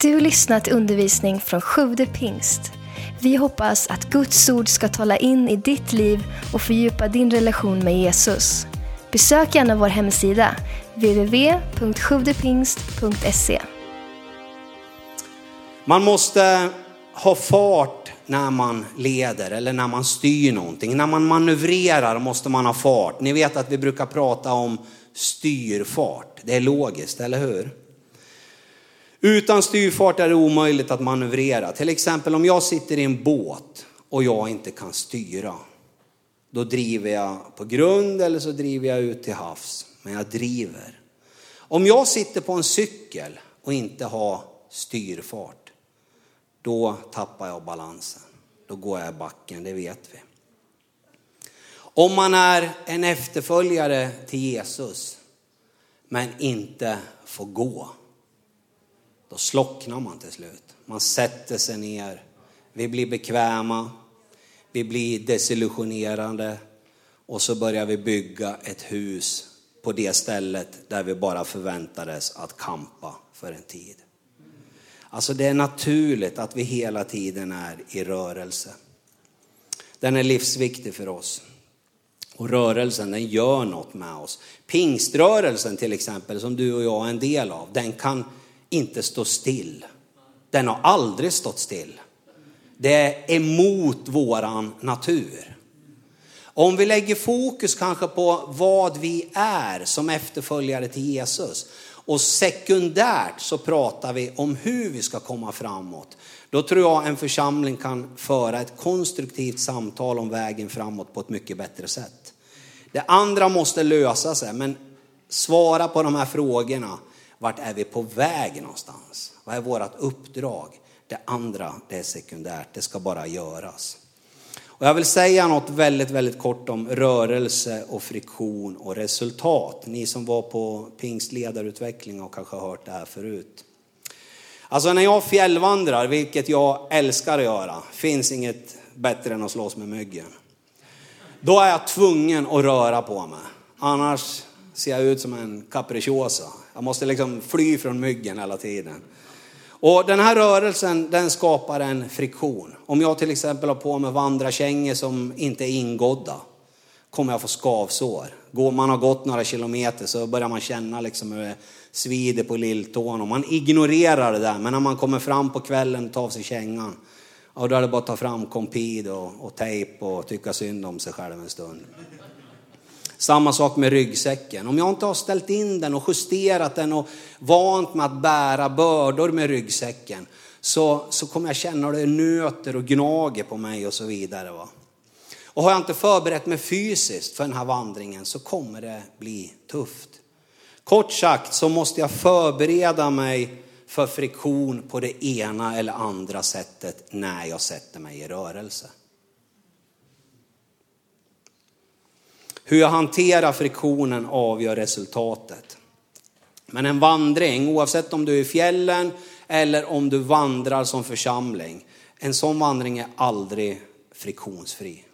Du lyssnat till undervisning från Sjude pingst. Vi hoppas att Guds ord ska tala in i ditt liv och fördjupa din relation med Jesus. Besök gärna vår hemsida, www.sjuvdepingst.se. Man måste ha fart när man leder eller när man styr någonting. När man manövrerar måste man ha fart. Ni vet att vi brukar prata om styrfart. Det är logiskt, eller hur? Utan styrfart är det omöjligt att manövrera. Till exempel om jag sitter i en båt och jag inte kan styra. Då driver jag på grund eller så driver jag ut till havs. Men jag driver. Om jag sitter på en cykel och inte har styrfart, då tappar jag balansen. Då går jag i backen, det vet vi. Om man är en efterföljare till Jesus, men inte får gå, då slocknar man till slut. Man sätter sig ner, vi blir bekväma, vi blir desillusionerade och så börjar vi bygga ett hus på det stället där vi bara förväntades att kampa för en tid. Alltså det är naturligt att vi hela tiden är i rörelse. Den är livsviktig för oss. Och rörelsen den gör något med oss. Pingströrelsen till exempel, som du och jag är en del av, den kan inte stå still. Den har aldrig stått still. Det är emot våran natur. Om vi lägger fokus kanske på vad vi är som efterföljare till Jesus och sekundärt så pratar vi om hur vi ska komma framåt. Då tror jag en församling kan föra ett konstruktivt samtal om vägen framåt på ett mycket bättre sätt. Det andra måste lösa sig, men svara på de här frågorna. Vart är vi på väg någonstans? Vad är vårt uppdrag? Det andra, det är sekundärt, det ska bara göras. Och jag vill säga något väldigt, väldigt kort om rörelse och friktion och resultat. Ni som var på pingstledarutveckling har kanske hört det här förut. Alltså när jag fjällvandrar, vilket jag älskar att göra, finns inget bättre än att slåss med myggen. Då är jag tvungen att röra på mig. Annars ser jag ut som en capricciosa. Jag måste liksom fly från myggen hela tiden. Och den här rörelsen den skapar en friktion. Om jag till exempel har på mig vandrarkängor som inte är ingådda kommer jag få skavsår. Går man har gått några kilometer så börjar man känna liksom hur det svider på lilltån och man ignorerar det där. Men när man kommer fram på kvällen och tar av sig kängan, ja, då är det bara att ta fram kompid och, och tejp och tycka synd om sig själv en stund. Samma sak med ryggsäcken. Om jag inte har ställt in den och justerat den och vant mig att bära bördor med ryggsäcken så, så kommer jag känna att det nöter och gnager på mig och så vidare. Va? Och har jag inte förberett mig fysiskt för den här vandringen så kommer det bli tufft. Kort sagt så måste jag förbereda mig för friktion på det ena eller andra sättet när jag sätter mig i rörelse. Hur jag hanterar friktionen avgör resultatet. Men en vandring, oavsett om du är i fjällen eller om du vandrar som församling, en sån vandring är aldrig friktionsfri.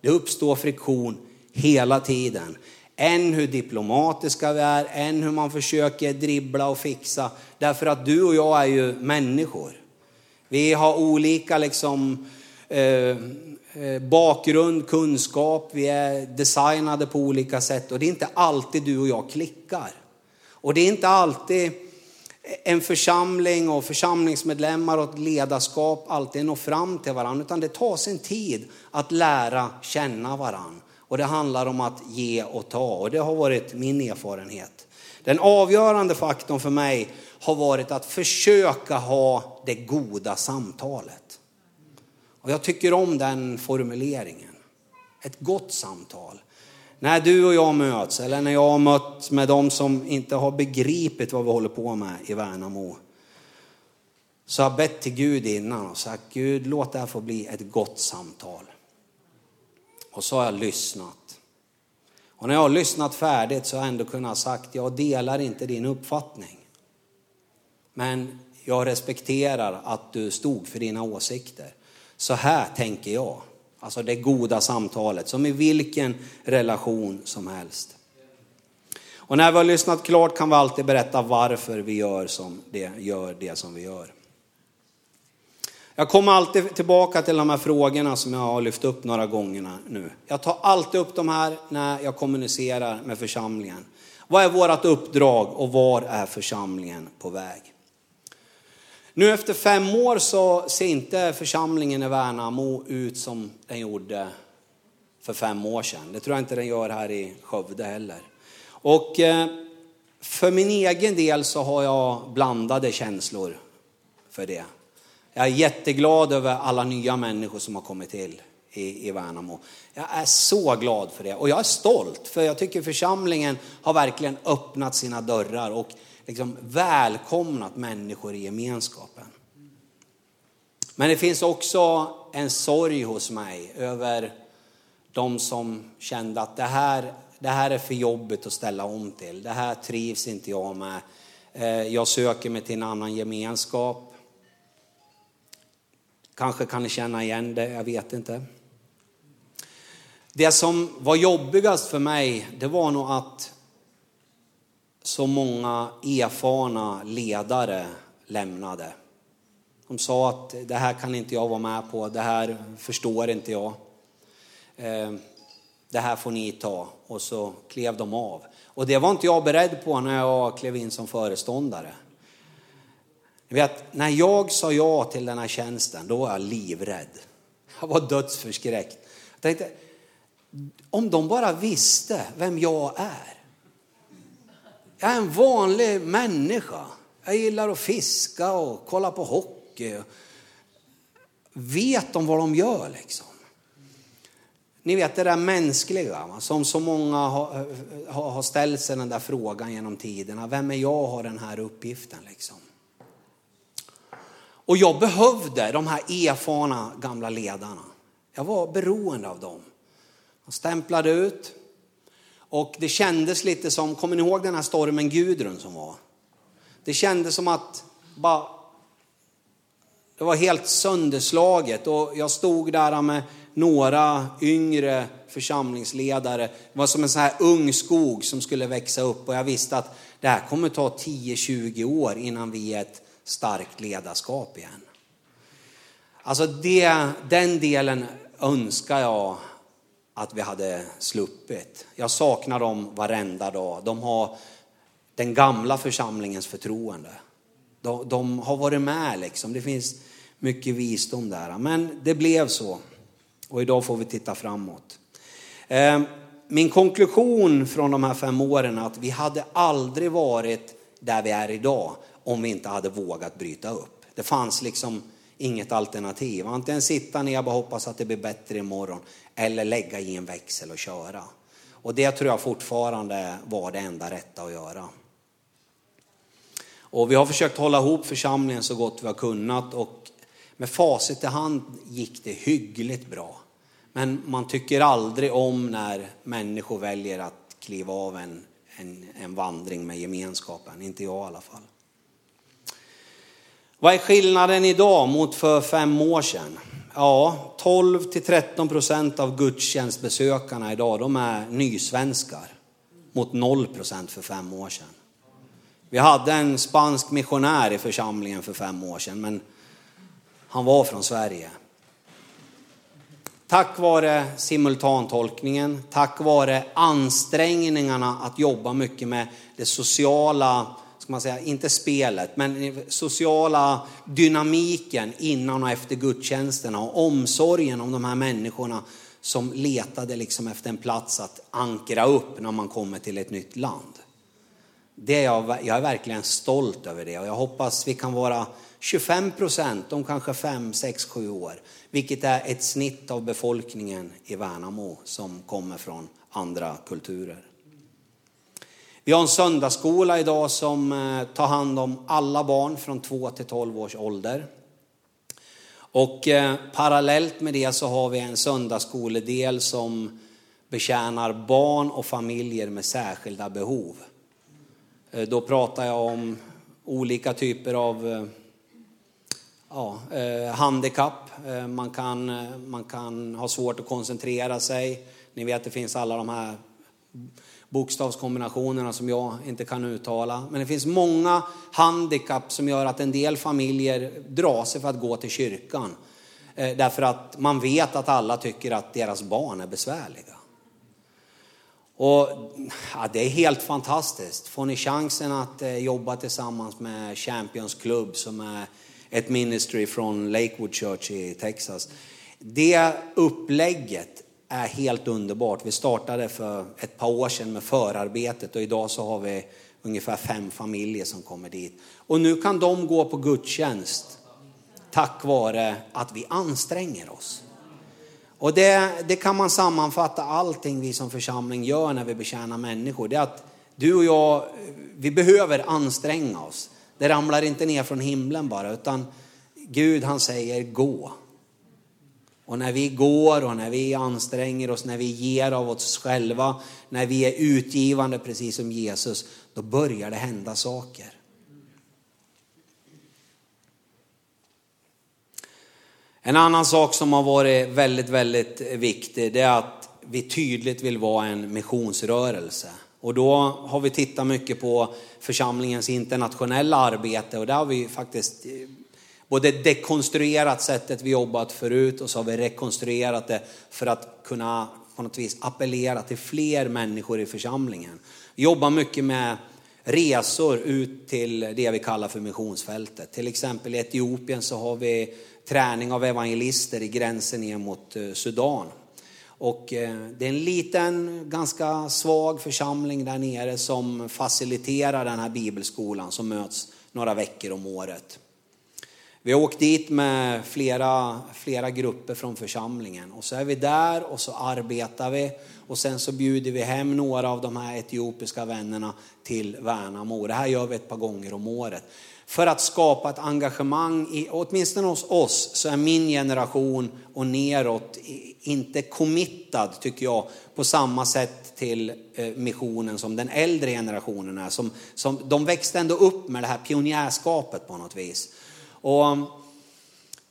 Det uppstår friktion hela tiden. Än hur diplomatiska vi är, än hur man försöker dribbla och fixa. Därför att du och jag är ju människor. Vi har olika liksom, eh, Eh, bakgrund, kunskap, vi är designade på olika sätt och det är inte alltid du och jag klickar. Och det är inte alltid en församling och församlingsmedlemmar och ett ledarskap alltid når fram till varandra, utan det tar sin tid att lära känna varandra. Och det handlar om att ge och ta och det har varit min erfarenhet. Den avgörande faktorn för mig har varit att försöka ha det goda samtalet. Och jag tycker om den formuleringen. Ett gott samtal. När du och jag möts, eller när jag har mött med de som inte har begripit vad vi håller på med i Värnamo. Så har jag bett till Gud innan och sagt, Gud låt det här få bli ett gott samtal. Och så har jag lyssnat. Och när jag har lyssnat färdigt så har jag ändå kunnat sagt, jag delar inte din uppfattning. Men jag respekterar att du stod för dina åsikter. Så här tänker jag. Alltså det goda samtalet, som i vilken relation som helst. Och när vi har lyssnat klart kan vi alltid berätta varför vi gör, som det, gör det som vi gör. Jag kommer alltid tillbaka till de här frågorna som jag har lyft upp några gånger nu. Jag tar alltid upp de här när jag kommunicerar med församlingen. Vad är vårt uppdrag och var är församlingen på väg? Nu efter fem år så ser inte församlingen i Värnamo ut som den gjorde för fem år sedan. Det tror jag inte den gör här i Skövde heller. Och eh, för min egen del så har jag blandade känslor för det. Jag är jätteglad över alla nya människor som har kommit till i, i Värnamo. Jag är så glad för det och jag är stolt för jag tycker församlingen har verkligen öppnat sina dörrar och liksom välkomnat människor i gemenskapen. Men det finns också en sorg hos mig över de som kände att det här, det här är för jobbigt att ställa om till. Det här trivs inte jag med. Eh, jag söker mig till en annan gemenskap. Kanske kan ni känna igen det, jag vet inte. Det som var jobbigast för mig, det var nog att så många erfarna ledare lämnade. De sa att det här kan inte jag vara med på, det här förstår inte jag. Eh, det här får ni ta. Och så klev de av. Och det var inte jag beredd på när jag klev in som föreståndare. vet, när jag sa ja till den här tjänsten, då var jag livrädd. Jag var dödsförskräckt. Jag tänkte, om de bara visste vem jag är. Jag är en vanlig människa. Jag gillar att fiska och kolla på hockey. Vet de vad de gör liksom? Ni vet det där mänskliga, som så många har, har, ställt sig den där frågan genom tiderna. Vem är jag och har den här uppgiften liksom? Och jag behövde de här erfarna gamla ledarna. Jag var beroende av dem. De stämplade ut. Och det kändes lite som, kommer ni ihåg den här stormen Gudrun som var? Det kändes som att bara, det var helt sönderslaget och jag stod där med några yngre församlingsledare. Det var som en sån här ung skog som skulle växa upp och jag visste att det här kommer ta 10-20 år innan vi är ett starkt ledarskap igen. Alltså det, den delen önskar jag att vi hade sluppit. Jag saknar dem varenda dag. De har den gamla församlingens förtroende. De, de har varit med liksom. Det finns mycket visdom där. Men det blev så. Och idag får vi titta framåt. Eh, min konklusion från de här fem åren är att vi hade aldrig varit där vi är idag om vi inte hade vågat bryta upp. Det fanns liksom inget alternativ. Antingen sitta ner och bara hoppas att det blir bättre imorgon eller lägga i en växel och köra. Och det tror jag fortfarande var det enda rätta att göra. Och vi har försökt hålla ihop församlingen så gott vi har kunnat och med facit i hand gick det hyggligt bra. Men man tycker aldrig om när människor väljer att kliva av en, en, en vandring med gemenskapen, inte jag i alla fall. Vad är skillnaden idag mot för fem år sedan? Ja, 12 till 13 procent av gudstjänstbesökarna idag, de är nysvenskar. Mot 0 procent för fem år sedan. Vi hade en spansk missionär i församlingen för fem år sedan, men han var från Sverige. Tack vare simultantolkningen, tack vare ansträngningarna att jobba mycket med det sociala ska man säga, inte spelet, men sociala dynamiken innan och efter gudstjänsterna och omsorgen om de här människorna som letade liksom efter en plats att ankra upp när man kommer till ett nytt land. Det är jag, jag är verkligen stolt över det och jag hoppas vi kan vara 25 procent om kanske 5, 6, 7 år, vilket är ett snitt av befolkningen i Värnamo som kommer från andra kulturer. Vi har en söndagsskola idag som eh, tar hand om alla barn från 2 till 12 års ålder. Och eh, parallellt med det så har vi en söndagsskoledel som betjänar barn och familjer med särskilda behov. Eh, då pratar jag om olika typer av eh, ja, eh, handikapp. Man kan, man kan ha svårt att koncentrera sig. Ni vet det finns alla de här bokstavskombinationerna som jag inte kan uttala. Men det finns många handikapp som gör att en del familjer drar sig för att gå till kyrkan. Eh, därför att man vet att alla tycker att deras barn är besvärliga. Och ja, Det är helt fantastiskt. Får ni chansen att eh, jobba tillsammans med Champions Club som är ett ministry från Lakewood Church i Texas. Det upplägget är helt underbart. Vi startade för ett par år sedan med förarbetet och idag så har vi ungefär fem familjer som kommer dit. Och nu kan de gå på gudstjänst tack vare att vi anstränger oss. Och det, det kan man sammanfatta allting vi som församling gör när vi betjänar människor. Det är att du och jag, vi behöver anstränga oss. Det ramlar inte ner från himlen bara, utan Gud han säger gå. Och när vi går och när vi anstränger oss, när vi ger av oss själva, när vi är utgivande precis som Jesus, då börjar det hända saker. En annan sak som har varit väldigt, väldigt viktig, det är att vi tydligt vill vara en missionsrörelse. Och då har vi tittat mycket på församlingens internationella arbete och där har vi faktiskt både dekonstruerat sättet vi jobbat förut och så har vi rekonstruerat det för att kunna på något vis appellera till fler människor i församlingen. Vi jobbar mycket med resor ut till det vi kallar för missionsfältet. Till exempel i Etiopien så har vi träning av evangelister i gränsen ner mot eh, Sudan. Och eh, det är en liten, ganska svag församling där nere som faciliterar den här bibelskolan som möts några veckor om året. Vi har åkt dit med flera, flera grupper från församlingen och så är vi där och så arbetar vi och sen så bjuder vi hem några av de här etiopiska vännerna till Värnamo. Det här gör vi ett par gånger om året. För att skapa ett engagemang, i, åtminstone hos oss, så är min generation och neråt inte committad, tycker jag, på samma sätt till eh, missionen som den äldre generationen är. Som, som, de växte ändå upp med det här pionjärskapet på något vis. Och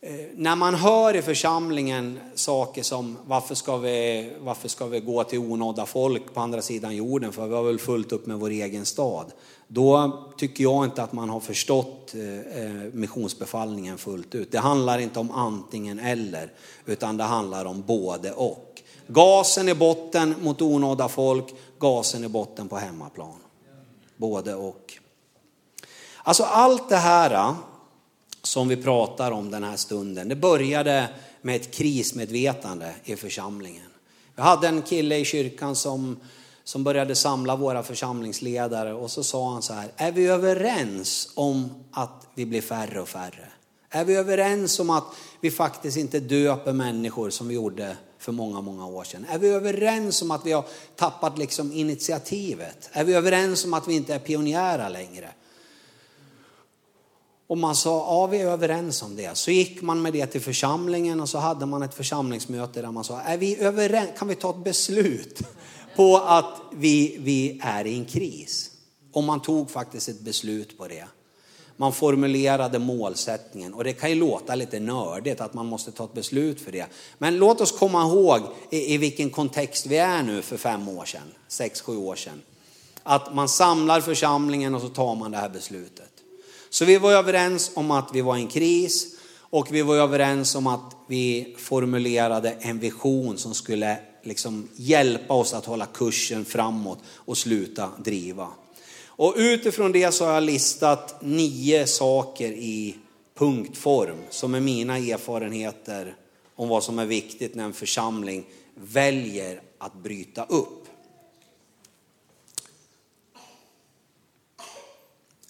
eh, när man hör i församlingen saker som varför ska, vi, varför ska vi gå till onådda folk på andra sidan jorden för vi har väl fullt upp med vår egen stad. Då tycker jag inte att man har förstått eh, eh, missionsbefallningen fullt ut. Det handlar inte om antingen eller utan det handlar om både och. Gasen i botten mot onådda folk, gasen i botten på hemmaplan. Både och. Alltså allt det här som vi pratar om den här stunden, det började med ett krismedvetande i församlingen. Vi hade en kille i kyrkan som, som började samla våra församlingsledare och så sa han så här, är vi överens om att vi blir färre och färre? Är vi överens om att vi faktiskt inte döper människor som vi gjorde för många, många år sedan? Är vi överens om att vi har tappat liksom initiativet? Är vi överens om att vi inte är pionjärer längre? Och man sa, ja vi är överens om det. Så gick man med det till församlingen och så hade man ett församlingsmöte där man sa, är vi överens, kan vi ta ett beslut på att vi, vi är i en kris? Och man tog faktiskt ett beslut på det. Man formulerade målsättningen och det kan ju låta lite nördigt att man måste ta ett beslut för det. Men låt oss komma ihåg i, i vilken kontext vi är nu för fem år sedan, sex, sju år sedan. Att man samlar församlingen och så tar man det här beslutet. Så vi var överens om att vi var i en kris och vi var överens om att vi formulerade en vision som skulle liksom hjälpa oss att hålla kursen framåt och sluta driva. Och utifrån det så har jag listat nio saker i punktform som är mina erfarenheter om vad som är viktigt när en församling väljer att bryta upp.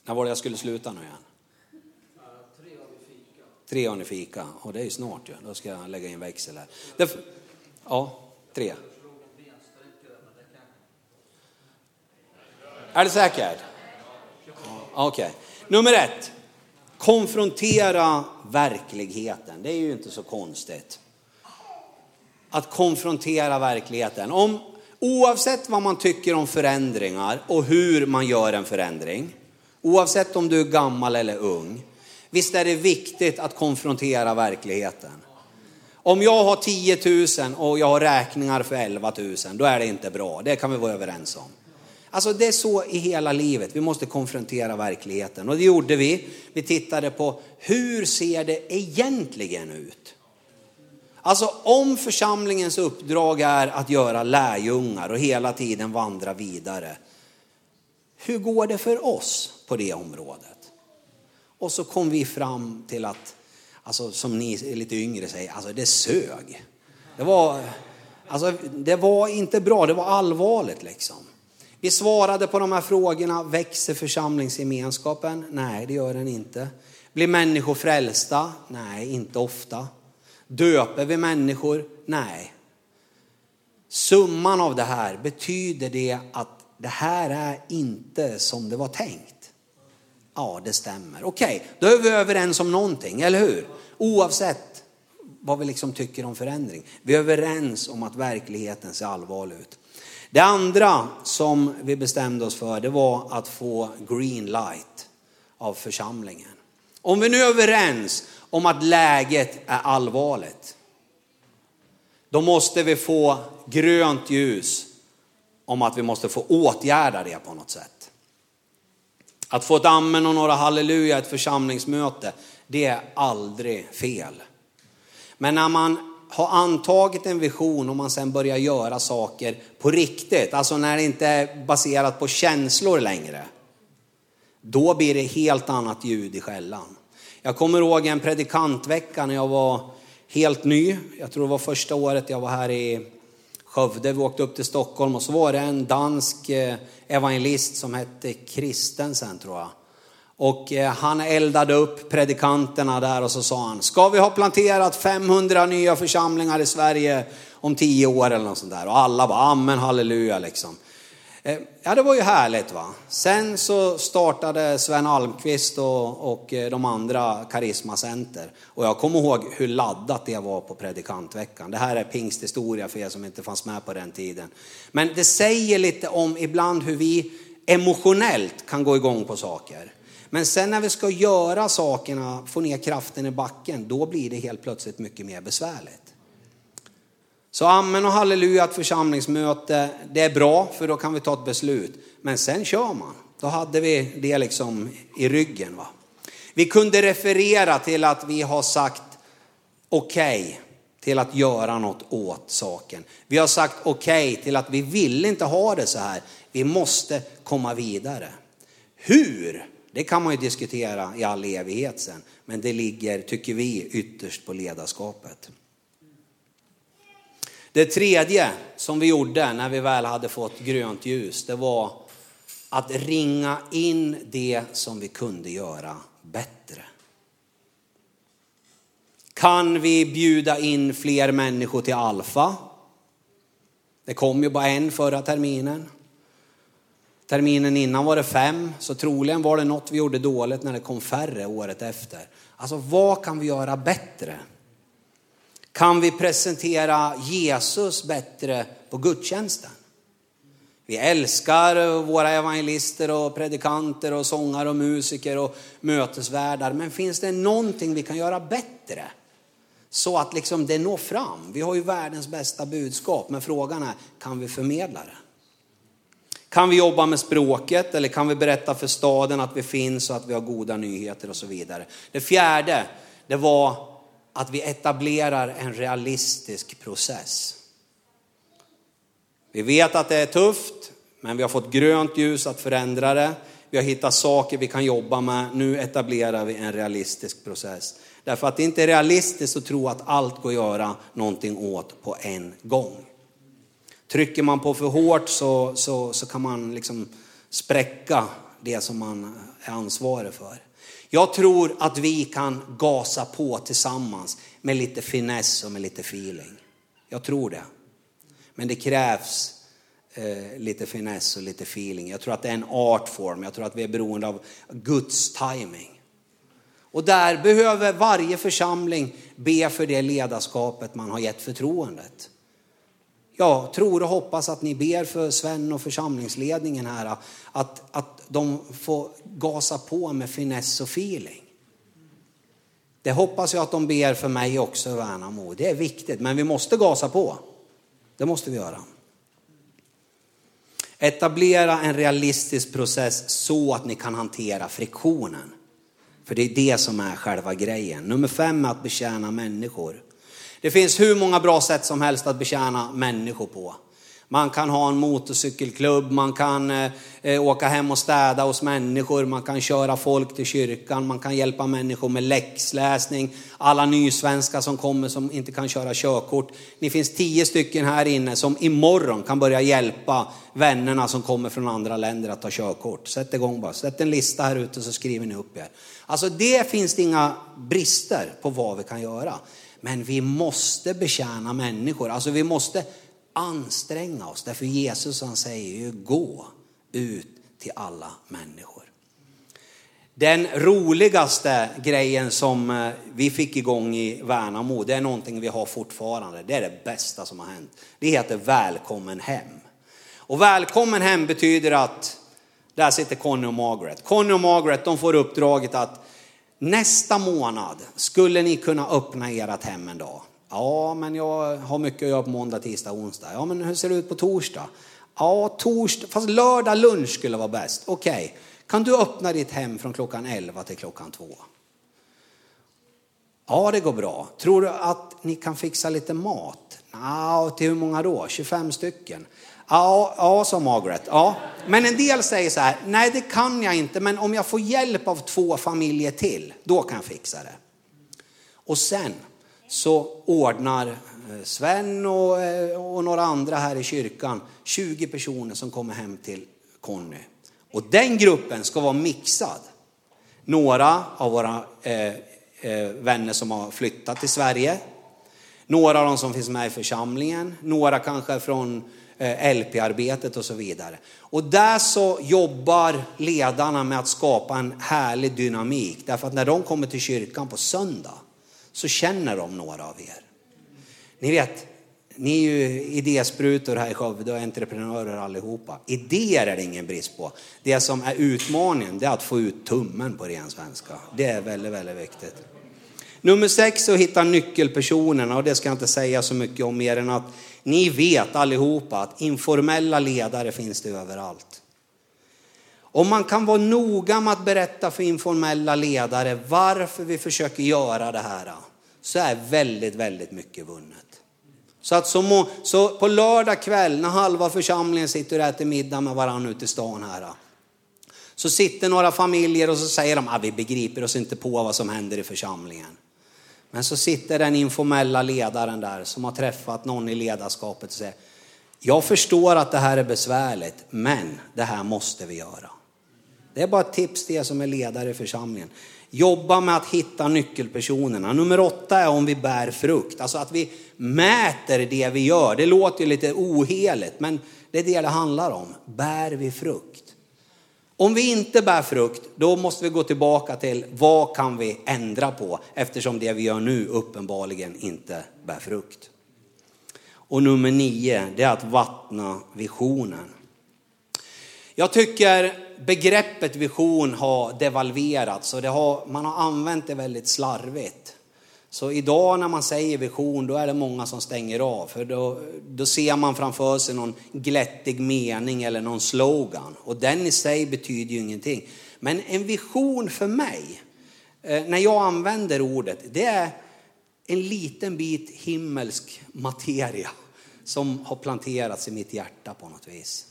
När var det jag skulle sluta nu igen? Tre har ni fika. Och det är ju snart ju. Då ska jag lägga in växel här. Det, ja, tre. Är det säkert? Okej. Okay. Nummer ett. Konfrontera verkligheten. Det är ju inte så konstigt. Att konfrontera verkligheten. Om, oavsett vad man tycker om förändringar och hur man gör en förändring Oavsett om du är gammal eller ung. Visst är det viktigt att konfrontera verkligheten. Om jag har 10 000 och jag har räkningar för 11 000, då är det inte bra. Det kan vi vara överens om. Alltså det är så i hela livet, vi måste konfrontera verkligheten. Och det gjorde vi. Vi tittade på hur ser det egentligen ut? Alltså om församlingens uppdrag är att göra lärjungar och hela tiden vandra vidare. Hur går det för oss på det området? Och så kom vi fram till att, alltså som ni är lite yngre säger, alltså det sög. Det var, alltså, det var inte bra, det var allvarligt liksom. Vi svarade på de här frågorna, växer församlingsgemenskapen? Nej, det gör den inte. Blir människor frälsta? Nej, inte ofta. Döper vi människor? Nej. Summan av det här, betyder det att det här är inte som det var tänkt? Ja, det stämmer. Okej, okay, då är vi överens om någonting, eller hur? Oavsett vad vi liksom tycker om förändring. Vi är överens om att verkligheten ser allvarlig ut. Det andra som vi bestämde oss för, det var att få green light av församlingen. Om vi nu är överens om att läget är allvarligt, då måste vi få grönt ljus om att vi måste få åtgärda det på något sätt. Att få ett amen och några halleluja ett församlingsmöte, det är aldrig fel. Men när man har antagit en vision och man sen börjar göra saker på riktigt, alltså när det inte är baserat på känslor längre, då blir det helt annat ljud i skällan. Jag kommer ihåg en predikantvecka när jag var helt ny. Jag tror det var första året jag var här i Skövde. Vi åkte upp till Stockholm och så var det en dansk eh, evangelist som hette Kristensen tror jag. Och eh, han eldade upp predikanterna där och så sa han, ska vi ha planterat 500 nya församlingar i Sverige om 10 år eller något sånt där. Och alla bara, amen, halleluja liksom. Eh, ja, det var ju härligt va. Sen så startade Sven Almqvist och, och eh, de andra Karismacenter. Och jag kommer ihåg hur laddat det var på predikantveckan. Det här är pingsthistoria för er som inte fanns med på den tiden. Men det säger lite om ibland hur vi emotionellt kan gå igång på saker. Men sen när vi ska göra sakerna, få ner kraften i backen, då blir det helt plötsligt mycket mer besvärligt. Så amen och halleluja ett församlingsmöte, det är bra för då kan vi ta ett beslut. Men sen kör man. Då hade vi det liksom i ryggen. Va? Vi kunde referera till att vi har sagt okej okay till att göra något åt saken. Vi har sagt okej okay till att vi vill inte ha det så här. Vi måste komma vidare. Hur det kan man ju diskutera i all evighet sen, men det ligger, tycker vi, ytterst på ledarskapet. Det tredje som vi gjorde när vi väl hade fått grönt ljus, det var att ringa in det som vi kunde göra bättre. Kan vi bjuda in fler människor till Alfa? Det kom ju bara en förra terminen. Terminen innan var det fem, så troligen var det något vi gjorde dåligt när det kom färre året efter. Alltså vad kan vi göra bättre? Kan vi presentera Jesus bättre på gudstjänsten? Vi älskar våra evangelister och predikanter och sångare och musiker och mötesvärdar. Men finns det någonting vi kan göra bättre? Så att liksom det når fram. Vi har ju världens bästa budskap, men frågan är, kan vi förmedla det? Kan vi jobba med språket eller kan vi berätta för staden att vi finns och att vi har goda nyheter och så vidare. Det fjärde, det var att vi etablerar en realistisk process. Vi vet att det är tufft, men vi har fått grönt ljus att förändra det. Vi har hittat saker vi kan jobba med. Nu etablerar vi en realistisk process. Därför att det inte är realistiskt att tro att allt går att göra någonting åt på en gång. Trycker man på för hårt så, så, så kan man liksom spräcka det som man är ansvarig för. Jag tror att vi kan gasa på tillsammans med lite finess och med lite feeling. Jag tror det. Men det krävs eh, lite finess och lite feeling. Jag tror att det är en artform. Jag tror att vi är beroende av Guds timing. Och där behöver varje församling be för det ledarskapet man har gett förtroendet jag tror och hoppas att ni ber för Sven och församlingsledningen här, att, att de får gasa på med finess och feeling. Det hoppas jag att de ber för mig också i Värnamo. Det är viktigt, men vi måste gasa på. Det måste vi göra. Etablera en realistisk process så att ni kan hantera friktionen. För det är det som är själva grejen. Nummer fem är att betjäna människor. Det finns hur många bra sätt som helst att betjäna människor på. Man kan ha en motorcykelklubb, man kan eh, eh, åka hem och städa hos människor, man kan köra folk till kyrkan, man kan hjälpa människor med läxläsning. Alla nysvenskar som kommer som inte kan köra körkort. Ni finns tio stycken här inne som imorgon kan börja hjälpa vännerna som kommer från andra länder att ta körkort. Sätt igång bara, sätt en lista här ute så skriver ni upp er. Alltså det finns det inga brister på vad vi kan göra. Men vi måste betjäna människor, alltså vi måste anstränga oss. Därför Jesus han säger ju gå ut till alla människor. Den roligaste grejen som eh, vi fick igång i Värnamo, det är någonting vi har fortfarande. Det är det bästa som har hänt. Det heter Välkommen hem. Och Välkommen hem betyder att där sitter Conny och Margaret. Conny och Margaret de får uppdraget att nästa månad skulle ni kunna öppna ert hem en dag. Ja, men jag har mycket att göra på måndag, tisdag, onsdag. Ja, men hur ser det ut på torsdag? Ja, torsdag, fast lördag lunch skulle vara bäst. Okej, okay. kan du öppna ditt hem från klockan 11 till klockan 2? Ja, det går bra. Tror du att ni kan fixa lite mat? Ja, till hur många då? 25 stycken? Ja, ja, sa Margaret. Ja. Men en del säger så här, nej det kan jag inte, men om jag får hjälp av två familjer till, då kan jag fixa det. Och sen så ordnar eh, Sven och, eh, och några andra här i kyrkan 20 personer som kommer hem till Conny. Och den gruppen ska vara mixad. Några av våra eh, eh, vänner som har flyttat till Sverige, några av de som finns med i församlingen, några kanske från eh, Eh, LP-arbetet och så vidare. Och där så jobbar ledarna med att skapa en härlig dynamik. Därför att när de kommer till kyrkan på söndag så känner de några av er. Ni vet, ni är ju idésprutor här i Skövde och entreprenörer allihopa. Idéer är det ingen brist på. Det som är utmaningen det är att få ut tummen på ren svenska. Det är väldigt, väldigt viktigt. Nummer sex är att hitta nyckelpersonerna och det ska jag inte säga så mycket om mer än att ni vet allihopa att informella ledare finns det överallt. Om man kan vara noga med att berätta för informella ledare varför vi försöker göra det här, så är väldigt, väldigt mycket vunnet. Så att så, så på lördag kväll när halva församlingen sitter och äter middag med varandra ute i stan här, så sitter några familjer och så säger de, ah, vi begriper oss inte på vad som händer i församlingen. Men så sitter den informella ledaren där som har träffat någon i ledarskapet och säger, jag förstår att det här är besvärligt, men det här måste vi göra. Det är bara ett tips till er som är ledare i församlingen. Jobba med att hitta nyckelpersonerna. Nummer åtta är om vi bär frukt, alltså att vi mäter det vi gör. Det låter ju lite oheligt, men det är det det handlar om. Bär vi frukt? Om vi inte bär frukt, då måste vi gå tillbaka till vad kan vi ändra på eftersom det vi gör nu uppenbarligen inte bär frukt. Och nummer nio, det är att vattna visionen. Jag tycker begreppet vision har devalverats och det har, man har använt det väldigt slarvigt. Så idag när man säger vision, då är det många som stänger av. För då, då ser man framför sig någon glättig mening eller någon slogan. Och den i sig betyder ju ingenting. Men en vision för mig, eh, när jag använder ordet, det är en liten bit himmelsk materia som har planterats i mitt hjärta på något vis.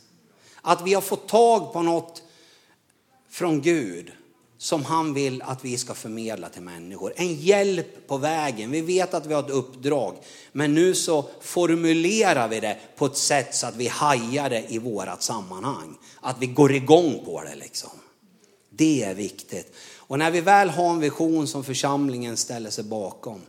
Att vi har fått tag på något från Gud som han vill att vi ska förmedla till människor. En hjälp på vägen. Vi vet att vi har ett uppdrag, men nu så formulerar vi det på ett sätt så att vi hajar det i vårat sammanhang. Att vi går igång på det liksom. Det är viktigt. Och när vi väl har en vision som församlingen ställer sig bakom,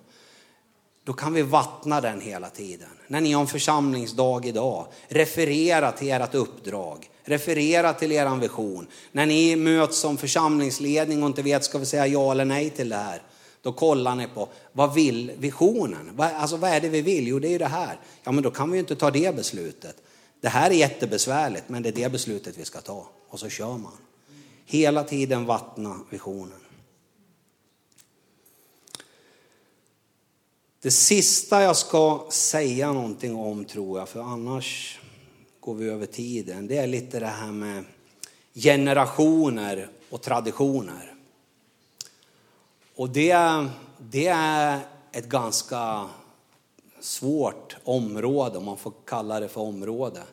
då kan vi vattna den hela tiden. När ni har en församlingsdag idag, referera till ert uppdrag. Referera till er vision. När ni möts som församlingsledning och inte vet, ska vi säga ja eller nej till det här? Då kollar ni på, vad vill visionen? Alltså vad är det vi vill? Jo, det är ju det här. Ja, men då kan vi ju inte ta det beslutet. Det här är jättebesvärligt, men det är det beslutet vi ska ta. Och så kör man. Hela tiden vattna visionen. Det sista jag ska säga någonting om tror jag, för annars går vi över tiden. Det är lite det här med generationer och traditioner. Och det, det är ett ganska svårt område, om man får kalla det för område.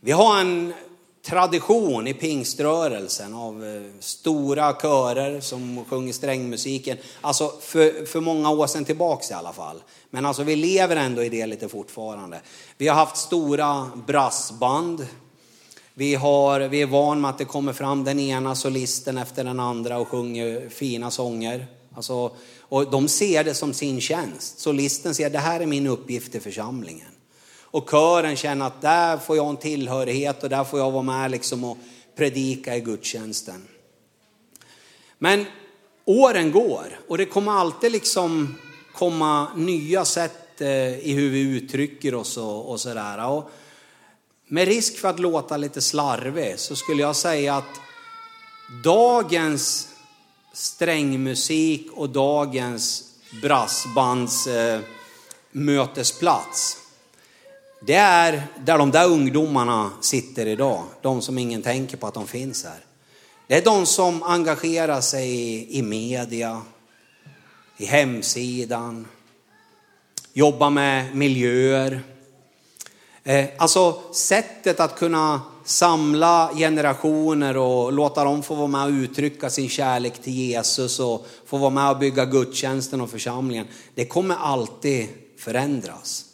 Vi har en tradition i pingströrelsen av eh, stora körer som sjunger strängmusiken. Alltså för, för många år sedan tillbaks i alla fall. Men alltså vi lever ändå i det lite fortfarande. Vi har haft stora brassband. Vi, har, vi är van med att det kommer fram den ena solisten efter den andra och sjunger fina sånger. Alltså, och de ser det som sin tjänst. Solisten ser det här är min uppgift i församlingen. Och kören känner att där får jag en tillhörighet och där får jag vara med liksom och predika i gudstjänsten. Men åren går och det kommer alltid liksom komma nya sätt eh, i hur vi uttrycker oss och, och sådär. Och med risk för att låta lite slarvig så skulle jag säga att dagens strängmusik och dagens brassbands eh, mötesplats det är där de där ungdomarna sitter idag, de som ingen tänker på att de finns här. Det är de som engagerar sig i, i media, i hemsidan, jobbar med miljöer. Eh, alltså sättet att kunna samla generationer och låta dem få vara med och uttrycka sin kärlek till Jesus och få vara med och bygga gudstjänsten och församlingen. Det kommer alltid förändras.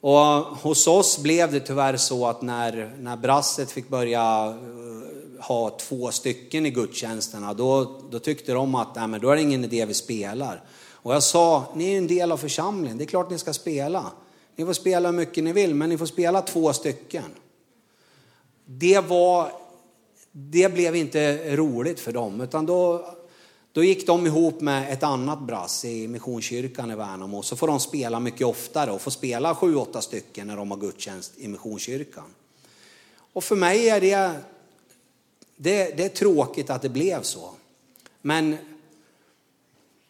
Och eh, hos oss blev det tyvärr så att när, när brasset fick börja eh, ha två stycken i gudstjänsterna, då, då tyckte de att nej, men då är det ingen idé vi spelar. Och jag sa, ni är en del av församlingen, det är klart ni ska spela. Ni får spela hur mycket ni vill, men ni får spela två stycken. Det var, det blev inte roligt för dem, utan då då gick de ihop med ett annat brass i Missionskyrkan i Värnamo. Så får de spela mycket oftare och får spela sju, åtta stycken när de har gudstjänst i Missionskyrkan. Och för mig är det, det, det är tråkigt att det blev så. Men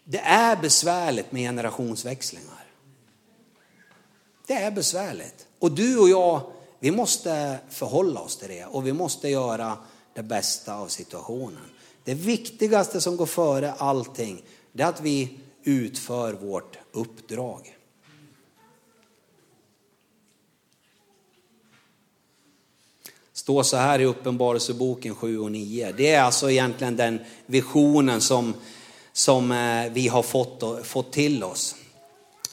det är besvärligt med generationsväxlingar. Det är besvärligt. Och du och jag, vi måste förhålla oss till det och vi måste göra det bästa av situationen. Det viktigaste som går före allting, det är att vi utför vårt uppdrag. står så här i Uppenbarelseboken 7 och 9. Det är alltså egentligen den visionen som, som eh, vi har fått, fått till oss.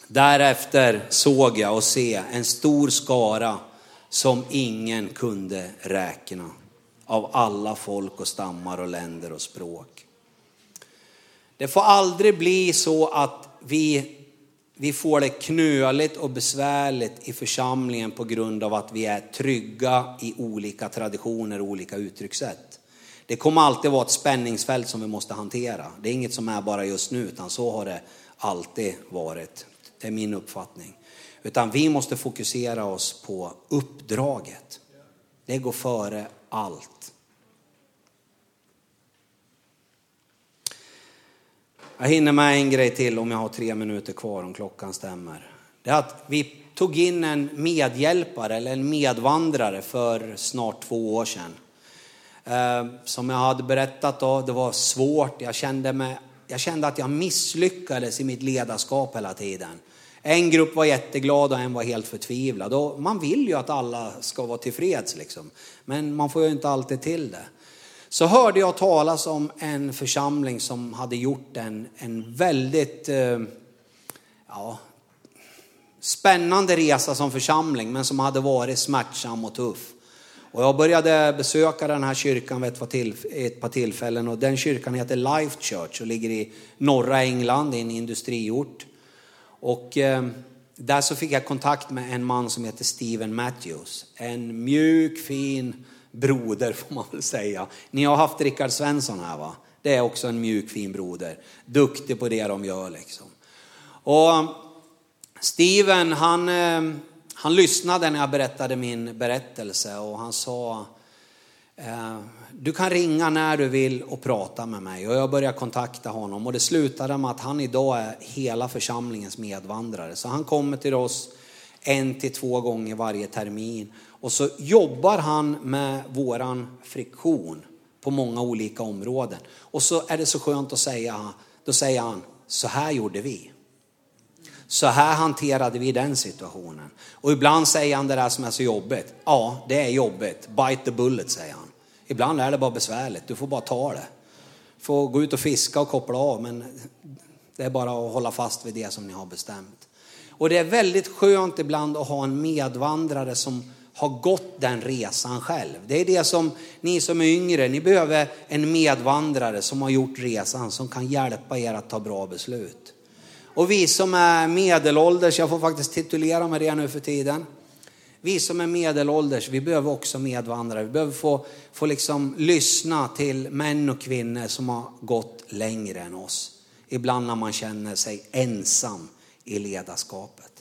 Därefter såg jag och se en stor skara som ingen kunde räkna av alla folk och stammar och länder och språk. Det får aldrig bli så att vi, vi får det knöligt och besvärligt i församlingen på grund av att vi är trygga i olika traditioner och olika uttryckssätt. Det kommer alltid vara ett spänningsfält som vi måste hantera. Det är inget som är bara just nu, utan så har det alltid varit. Det är min uppfattning. Utan vi måste fokusera oss på uppdraget. Det går före allt. Jag hinner med en grej till om jag har tre minuter kvar om klockan stämmer. Det är att vi tog in en medhjälpare eller en medvandrare för snart två år sedan. Eh, som jag hade berättat då, det var svårt. Jag kände, mig, jag kände att jag misslyckades i mitt ledarskap hela tiden. En grupp var jätteglad och en var helt förtvivlad. Och man vill ju att alla ska vara tillfreds liksom. Men man får ju inte alltid till det. Så hörde jag talas om en församling som hade gjort en, en väldigt eh, ja, spännande resa som församling, men som hade varit smärtsam och tuff. Och jag började besöka den här kyrkan vid ett par tillfällen och den kyrkan heter Life Church och ligger i norra England i en industriort. Och eh, där så fick jag kontakt med en man som heter Steven Matthews. En mjuk, fin broder får man väl säga. Ni har haft Rickard Svensson här va? Det är också en mjuk, fin broder. Duktig på det de gör liksom. Och Steven, han, eh, han lyssnade när jag berättade min berättelse och han sa Eh, du kan ringa när du vill och prata med mig. Och jag började kontakta honom och det slutade med att han idag är hela församlingens medvandrare. Så han kommer till oss en till två gånger varje termin. Och så jobbar han med våran friktion på många olika områden. Och så är det så skönt att säga, då säger han, så här gjorde vi. Så här hanterade vi den situationen. Och ibland säger han det där som är så jobbigt. Ja, det är jobbigt. Bite the bullet, säger han. Ibland är det bara besvärligt. Du får bara ta det. Får gå ut och fiska och koppla av, men det är bara att hålla fast vid det som ni har bestämt. Och det är väldigt skönt ibland att ha en medvandrare som har gått den resan själv. Det är det som ni som är yngre, ni behöver en medvandrare som har gjort resan, som kan hjälpa er att ta bra beslut. Och vi som är medelålders, jag får faktiskt titulera mig det nu för tiden. Vi som är medelålders, vi behöver också medvandrare. Vi behöver få, få liksom lyssna till män och kvinnor som har gått längre än oss. Ibland när man känner sig ensam i ledarskapet.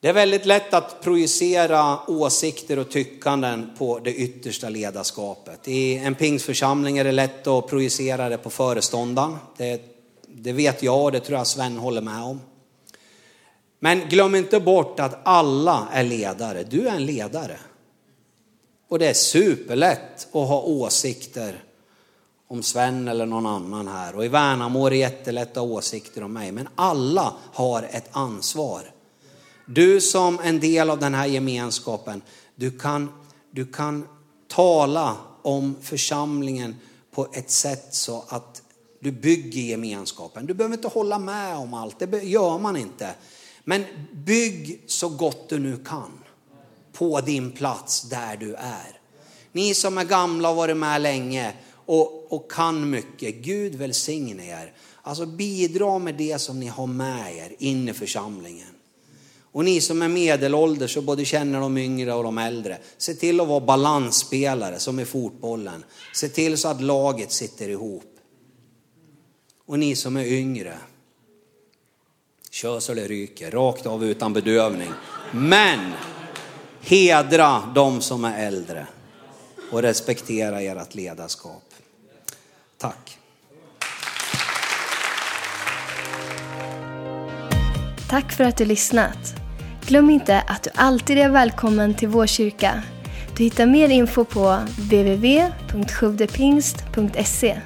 Det är väldigt lätt att projicera åsikter och tyckanden på det yttersta ledarskapet. I en pingsförsamling är det lätt att projicera det på föreståndaren. Det, det vet jag och det tror jag Sven håller med om. Men glöm inte bort att alla är ledare. Du är en ledare. Och det är superlätt att ha åsikter om Sven eller någon annan här. Och i Värnamo är det jättelätt att ha åsikter om mig. Men alla har ett ansvar. Du som en del av den här gemenskapen, du kan, du kan tala om församlingen på ett sätt så att du bygger gemenskapen. Du behöver inte hålla med om allt, det gör man inte. Men bygg så gott du nu kan på din plats där du är. Ni som är gamla och varit med länge och, och kan mycket, Gud välsigne er. Alltså bidra med det som ni har med er in i församlingen. Och ni som är medelålders och både känner de yngre och de äldre, se till att vara balansspelare som i fotbollen. Se till så att laget sitter ihop. Och ni som är yngre, kör så det ryker, rakt av utan bedövning. Men hedra de som är äldre och respektera ert ledarskap. Tack. Tack för att du lyssnat. Glöm inte att du alltid är välkommen till vår kyrka. Du hittar mer info på www.sjuvdepingst.se